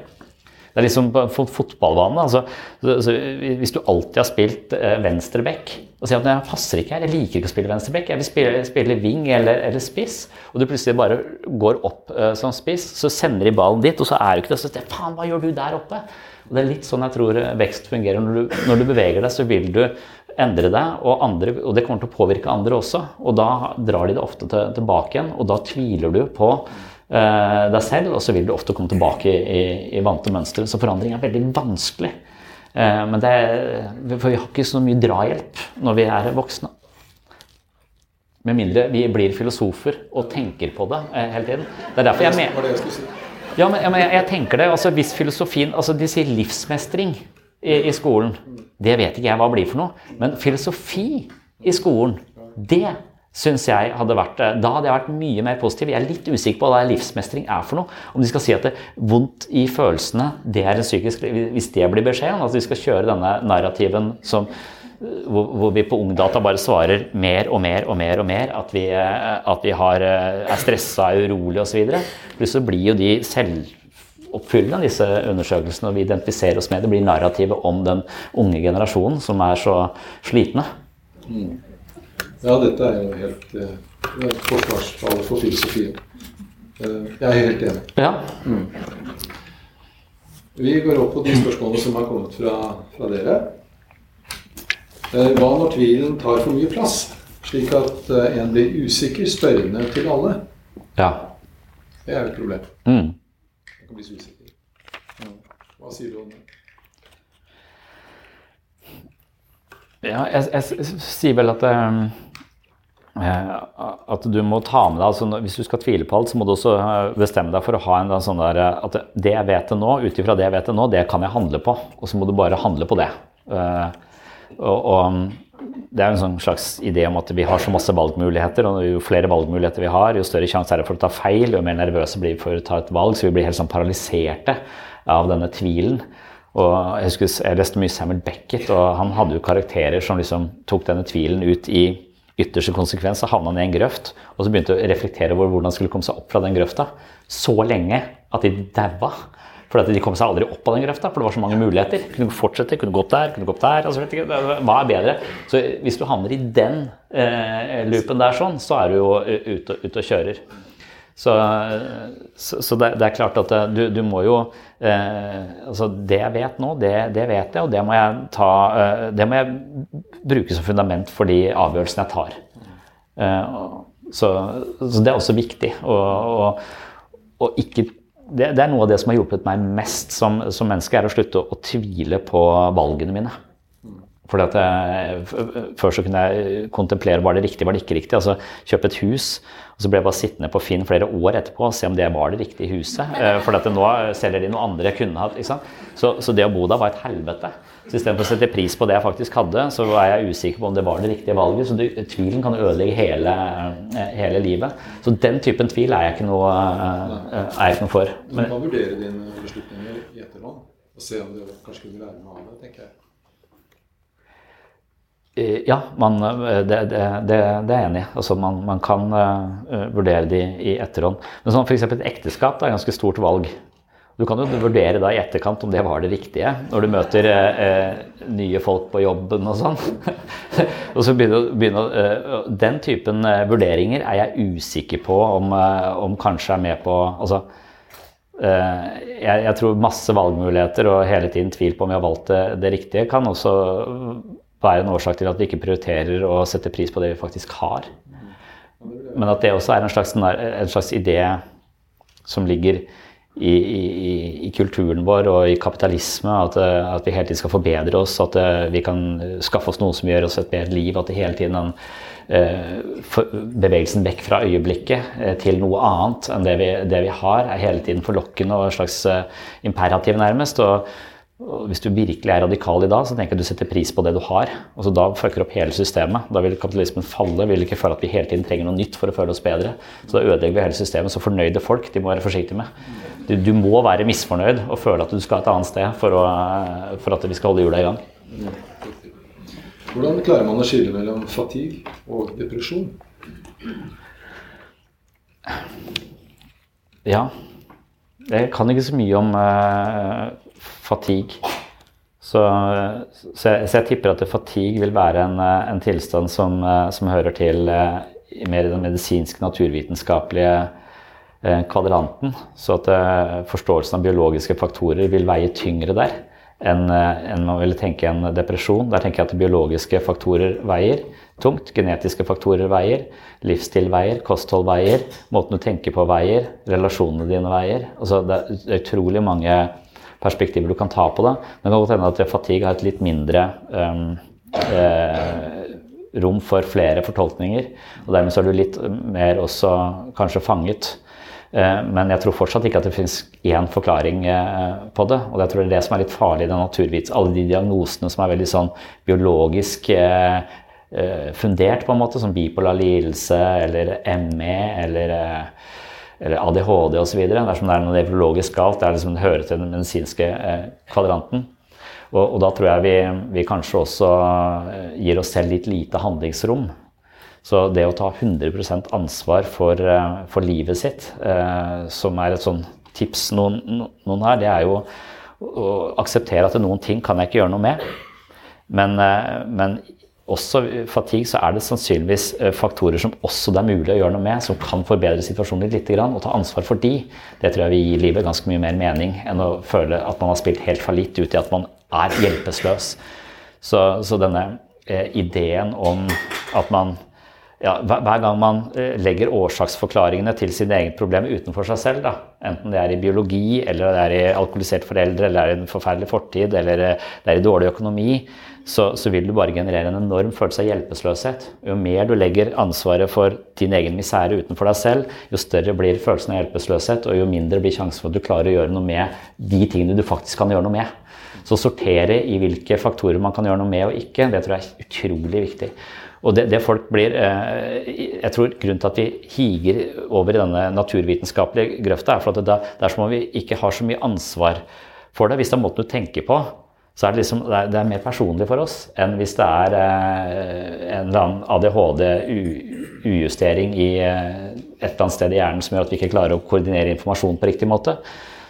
Det er liksom på fot- fotballbanen. Altså, så, så, hvis du alltid har spilt eh, venstreback og sier at jeg passer ikke her, jeg liker ikke å spille venstreback, jeg vil spille, spille wing eller, eller spiss, og du plutselig bare går opp eh, som spiss, så sender de ballen dit, og så er du ikke det. Så sier faen, hva gjør du der oppe? Og Det er litt sånn jeg tror vekst fungerer. Når du, når du beveger deg, så vil du endre deg, og, andre, og det kommer til å påvirke andre også. Og da drar de det ofte til, tilbake igjen, og da tviler du på eh, deg selv, og så vil du ofte komme tilbake i, i vante mønstre. Så forandring er veldig vanskelig. Eh, men det er, for vi har ikke så mye drahjelp når vi er voksne. Med mindre vi blir filosofer og tenker på det eh, hele tiden. Det er derfor jeg mener det ja, men, jeg, jeg tenker det. altså Hvis filosofien altså De sier livsmestring i, i skolen. Det vet ikke jeg hva blir for noe. Men filosofi i skolen, det syns jeg hadde vært eh, Da hadde jeg vært mye mer positiv. Jeg er litt usikker på hva livsmestring er for noe. Om de skal si at det er vondt i følelsene, det er en psykisk Hvis det blir beskjeden, at de skal kjøre denne narrativen som hvor, hvor vi på Ungdata bare svarer mer og mer og mer og mer at vi, eh, at vi har, eh, er stressa, er urolige osv. Plutselig blir jo de selvoppfyllende, disse undersøkelsene, og vi identifiserer oss med det. blir narrativet om den unge generasjonen som er så slitne. Mm. Ja, dette er jo helt eh, et forsvarsfall for filosofien. Eh, jeg er helt enig. Ja. Mm. Vi går opp på de spørsmålene som har kommet fra, fra dere. Eh, Hva når tvilen tar for mye plass, slik at eh, en blir usikker, spørrende til alle? Ja. Det er jo et problem. Mm. Man kan bli så usikker. Ja. Hva sier du om det? Ja, jeg, jeg, jeg sier vel at eh, at du må ta med deg altså Hvis du skal tvile på alt, så må du også eh, bestemme deg for å ha en sånn der eh, At det jeg vet nå, ut ifra det jeg vet nå, det kan jeg handle på. Og så må du bare handle på det. Eh, og, og det er en sånn slags idé om at vi har så masse valgmuligheter, og jo flere valgmuligheter vi har, jo større sjanse er det for å ta feil, jo mer nervøse blir vi for å ta et valg, så vi blir helt sånn paralyserte av denne tvilen. Og jeg husker jeg leste mye Samuel Beckett, og han hadde jo karakterer som liksom tok denne tvilen ut i ytterste konsekvens, så havna han i en grøft, og så begynte å reflektere over hvordan han skulle komme seg opp fra den grøfta. Så lenge at de daua. For de kom seg aldri opp av den grøfta, for det var så mange muligheter. Kunne fortsette, kunne gå opp der, kunne gått der. altså ikke, Hva er bedre? Så hvis du havner i den eh, loopen der sånn, så er du jo eh, ute, ute og kjører. Så, så, det, det er klart at eh, du, du må jo eh, altså Det jeg vet nå, det, det vet jeg, og det må jeg, ta, eh, det må jeg bruke som fundament for de avgjørelsene jeg tar. Eh, så, så det er også viktig. Og ikke det, det er noe av det som har hjulpet meg mest som, som menneske, er å slutte å, å tvile på valgene mine. Fordi at jeg, Før så kunne jeg kontemplere var det riktig, var det ikke riktig. altså Kjøpe et hus, og så ble jeg bare sittende på Finn flere år etterpå og se om det var det riktige huset. [laughs] Fordi For at nå selger de noe andre jeg kunne hatt. ikke sant? Så, så det å bo der var et helvete. Så istedenfor å sette pris på det jeg faktisk hadde, så er jeg usikker på om det var det riktige valget. Så du, tvilen kan ødelegge hele, eh, hele livet. Så den typen tvil er jeg ikke noe, eh, er jeg ikke noe for. Du må vurdere dine beslutninger i etterhånd og se om du kanskje kunne lære noe av det, tenker jeg. Ja, man, eh, det, det, det, er jeg enig i. Altså, man, man kan uh, vurdere de i etterhånd. Men sånn, f.eks. et ekteskap det er et ganske stort valg. Du kan jo vurdere da i etterkant om det var det riktige, når du møter eh, nye folk på jobben og sånn. [laughs] og så begynner, begynner, eh, Den typen vurderinger er jeg usikker på om, om kanskje er med på altså, jeg, jeg tror masse valgmuligheter og hele tiden tvil på om vi har valgt det, det riktige, kan også være en årsak til at vi ikke prioriterer å sette pris på det vi faktisk har. Men at det også er en slags, en slags idé som ligger i, i, i kulturen vår og i kapitalisme, at, at vi hele tiden skal forbedre oss, at eh, vi kan skaffe oss noe som gjør oss et bedre liv, at det hele tiden den eh, bevegelsen vekk fra øyeblikket eh, til noe annet enn det vi, det vi har, er hele tiden forlokkende og en slags imperativ nærmest. Og hvis du virkelig er radikal i dag, så tenker jeg at du setter pris på det du har. og så Da fucker opp hele systemet. Da vil kapitalismen falle. vil ikke føle at vi hele tiden trenger noe nytt for å føle oss bedre. Så da ødelegger vi hele systemet. Så fornøyde folk de må være forsiktige med. Du, du må være misfornøyd og føle at du skal et annet sted for, å, for at vi skal holde hjula i gang. Hvordan klarer man å skille mellom fatigue og depresjon? Ja. Jeg kan ikke så mye om eh, fatigue. Så, så, jeg, så, jeg, tipper at fatigue vil være en, en tilstand som, som, hører til mer i den medisinske, naturvitenskapelige kvadranten. Så at forståelsen av biologiske faktorer vil veie tyngre der enn en man ville tenke en depresjon. Der tenker jeg at biologiske faktorer veier tungt. Genetiske faktorer veier. Livsstil veier. Kosthold veier. Måten du tenker på veier. Relasjonene dine veier. Altså, det er utrolig mange perspektiver du kan ta på det. Men det kan godt hende at fatigue har et litt mindre um, eh, rom for flere fortolkninger. Og dermed så er du litt mer også kanskje fanget. Eh, men jeg tror fortsatt ikke at det finnes én forklaring eh, på det. Og jeg tror det er det som er litt farlig i den naturvits. Alle de diagnosene som er veldig sånn biologisk eh, fundert, på en måte, som bipolar lidelse eller ME eller, eller ADHD osv. Dersom det er noe nevrologisk galt. Det, er liksom, hører til den medisinske eh, kvadranten. Og, og, da tror jeg vi, vi, kanskje også gir oss selv litt lite handlingsrom. Så det å ta 100% ansvar for, for livet sitt, eh, som er et sånn tips noen, noen har, det er jo å akseptere at noen ting kan jeg ikke gjøre noe med. Men, men også fatigue, så er det sannsynligvis eh, faktorer som også det er mulig å gjøre noe med, som kan forbedre situasjonen litt. Og ta ansvar for de, det tror jeg vil gi livet ganske mye mer mening enn å føle at man har spilt helt fallitt ut i at man er hjelpeløs. Så, så denne eh, ideen om at man ja, hver gang man eh, legger årsaksforklaringene til sine egne problemer utenfor seg selv, da, enten det er i biologi, eller det er i alkoholiserte foreldre, eller det er en forferdelig fortid, eller eh, det er i dårlig økonomi, så, så, vil du bare generere en enorm følelse av hjelpeløshet. Jo mer du legger ansvaret for din egen misere utenfor deg selv, jo større blir følelsen av hjelpeløshet, og jo mindre blir sjansen for at du klarer å gjøre noe med de tingene du faktisk kan gjøre noe med. Så sortere i hvilke faktorer man kan gjøre noe med og ikke, det tror jeg er utrolig viktig. Og det, det, folk blir eh, Jeg tror grunnen til at vi higer over i denne naturvitenskapelige grøfta, er for at det, det er som om vi ikke har så mye ansvar for det. Hvis det er måten du tenker på, så er det, liksom, det, er, er mer personlig for oss enn hvis det er eh, en eller annen ADHD-ujustering i eh, et eller annet sted i hjernen som gjør at vi ikke klarer å koordinere informasjon på riktig måte.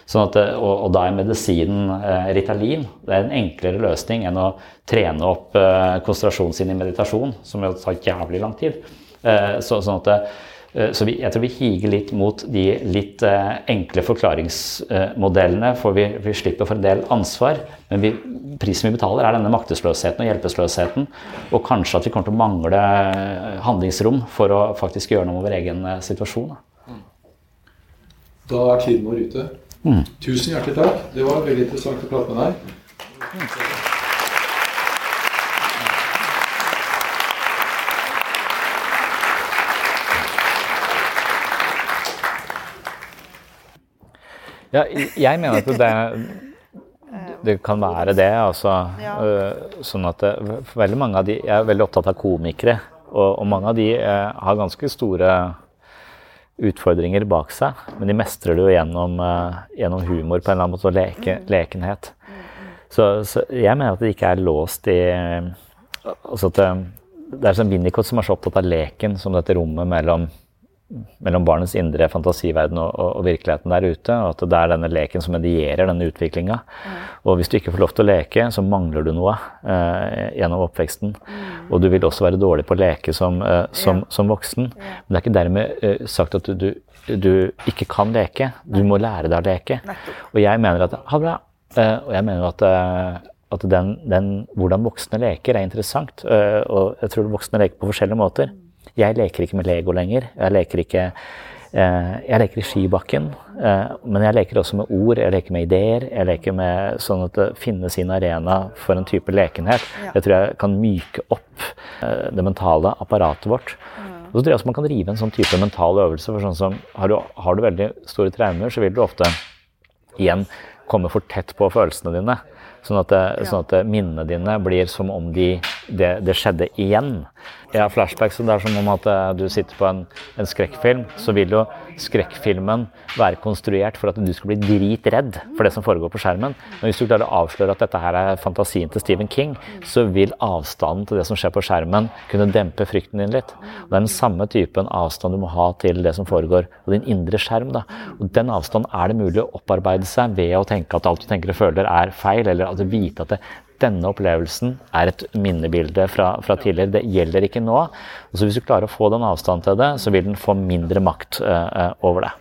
Sånn at, og, og, da er medisinen eh, Ritalin det er en enklere løsning enn å trene opp eh, konsentrasjonen sin i meditasjon, som jo tar jævlig lang tid. Eh, så, sånn at Eh, så vi, jeg tror vi higer litt mot de litt eh, enkle forklaringsmodellene, for vi, vi, slipper for en del ansvar. Men vi, prisen vi betaler, er denne maktesløsheten og hjelpeløsheten. Og kanskje at vi kommer til å mangle eh, handlingsrom for å faktisk gjøre noe med vår egen situasjon. Da er tiden vår ute. Mm. Tusen hjertelig takk. Det var veldig interessant å prate med deg. Ja, jeg mener at det, det kan være det. altså. Ja. sånn at det, veldig mange av de, Jeg er veldig opptatt av komikere, og, og mange av de eh, har ganske store utfordringer bak seg, men de mestrer det jo gjennom, uh, gjennom humor på en eller annen måte og leke, lekenhet. Så, så, jeg mener at det ikke er låst i altså at det, det er sånn Winnicott som er så opptatt av leken som dette rommet mellom mellom barnets indre fantasiverden og, og, og, virkeligheten der ute. Og at det er denne leken som medierer denne utviklinga. Mm. Og hvis du ikke får lov til å leke, så mangler du noe eh, gjennom oppveksten. Mm. Og du vil også være dårlig på å leke som, eh, som, som voksen. Men det er ikke dermed eh, sagt at du, du, du, ikke kan leke. Du må lære deg å leke. Og jeg mener at ha bra. Eh, og jeg mener at eh, at den, den, hvordan voksne leker, er interessant. Eh, og jeg tror voksne leker på forskjellige måter. Jeg leker ikke med Lego lenger. Jeg leker ikke eh, jeg leker i skibakken, eh, men jeg leker også med ord, jeg leker med ideer. Jeg leker med sånn at det finnes sin arena for en type lekenhet. Jeg tror jeg kan myke opp eh, det mentale apparatet vårt. Og så tror jeg også man kan rive en sånn type mental øvelse. for sånn som Har du, har du veldig store traumer, så vil du ofte igjen komme for tett på følelsene dine. Sånn at, sånn at minnene dine blir som om de, det, det skjedde igjen. Jeg har flashbacks. Det er som om at eh, du sitter på en, en, skrekkfilm. Så vil jo skrekkfilmen være konstruert for at du skal bli dritredd for det som foregår på skjermen. Men hvis du klarer å avsløre at dette her er fantasien til Stephen King, så vil avstanden til det som skjer på skjermen, kunne dempe frykten din litt. Og det er den samme typen avstand du må ha til det som foregår på din indre skjerm. Da. Og den avstanden er det mulig å opparbeide seg ved å tenke at alt du tenker og føler er feil, eller altså vite at det, denne opplevelsen er et minnebilde fra, fra, tidligere. Det gjelder ikke nå. Så Hvis du klarer å få den avstand til det, så vil den få mindre makt uh, over det.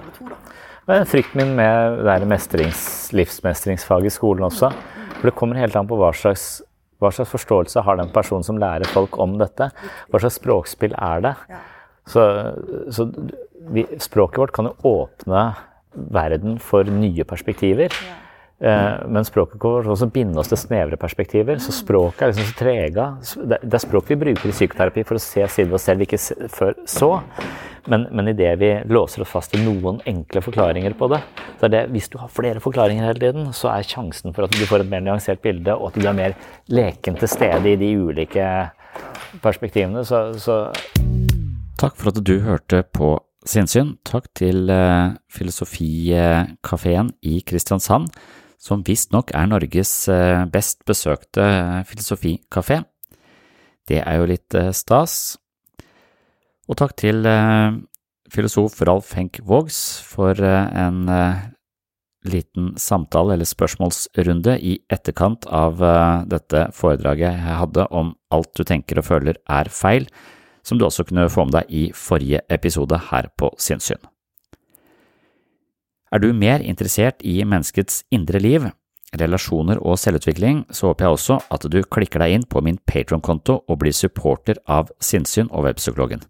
Er frykten min med det mestrings, livsmestringsfaget i skolen også. For det kommer helt an på hva slags, hva slags forståelse har den personen som lærer folk om dette. Hva slags språkspill er det? Så, så vi, språket vårt kan jo åpne verden for nye perspektiver. Eh, men språket kan også binde oss til snevre perspektiver. Så språket er liksom så trega. Det er språk vi bruker i psykoterapi for å se sider ved oss selv vi ikke før så. Men, men idet vi låser oss fast i noen enkle forklaringer på det, så er det hvis du har flere forklaringer hele tiden, så er sjansen for at du får et mer nyansert bilde, og at du er mer leken til stede i de ulike perspektivene. Så, så Takk for at du hørte på Sinnssyn. Takk til uh, Filosofikafeen i Kristiansand som visstnok er Norges eh, best besøkte eh, filosofikafé. Det er jo litt eh, stas. Og takk til filosof Ralf Henk Vågs for en liten samtale eller spørsmålsrunde i etterkant av dette foredraget jeg hadde om alt du tenker og føler er feil, som du også kunne få med deg i forrige episode her på Sinnssyn. Er du mer interessert i menneskets indre liv, relasjoner og selvutvikling, så håper jeg også at du klikker deg inn på min Patron-konto og blir supporter av Sinnsyn og Webpsykologen.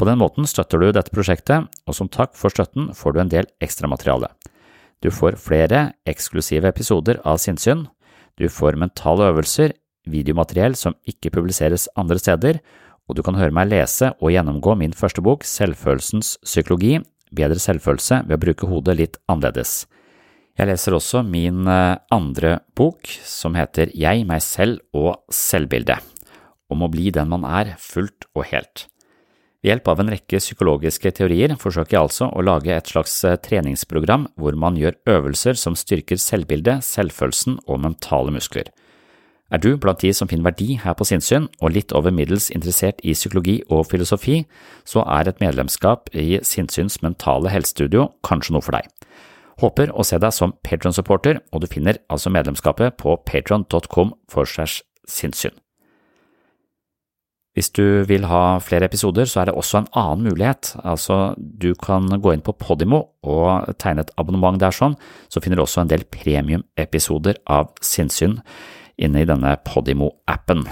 På den måten støtter du dette prosjektet, og som takk for støtten får du en del ekstramateriale. Du får flere eksklusive episoder av Sinnsyn, du får mentale øvelser, videomateriell som ikke publiseres andre steder, og du kan høre meg lese og gjennomgå min første bok, Selvfølelsens psykologi, bedre selvfølelse ved å bruke hodet litt annerledes. Jeg leser også min eh, andre bok, som heter Jeg, meg selv og selvbildet, om å bli den man er, fullt og helt. Ved hjelp av en rekke psykologiske teorier forsøker jeg altså å lage et slags eh, treningsprogram hvor man gjør øvelser som styrker selvbildet, selvfølelsen og mentale muskler. Er du blant de som finner verdi her på sinnssyn og litt over middels interessert i psykologi og filosofi, så er et medlemskap i Sinnssyns mentale helsestudio kanskje noe for deg. Håper å se deg som Patron-supporter, og du finner altså medlemskapet på patron.com for segs sinnssyn. Hvis du vil ha flere episoder, så er det også en annen mulighet. Altså, du kan gå inn på Podimo og tegne et abonnement der sånn, så finner du også en del premium-episoder av Sinnsyn inne i denne Podimo-appen.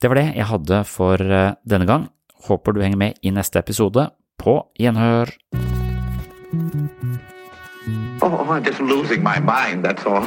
Det var det jeg hadde for eh, denne gang. Håper du henger med i neste episode. På gjenhør! Oh, I'm just losing my mind, that's all.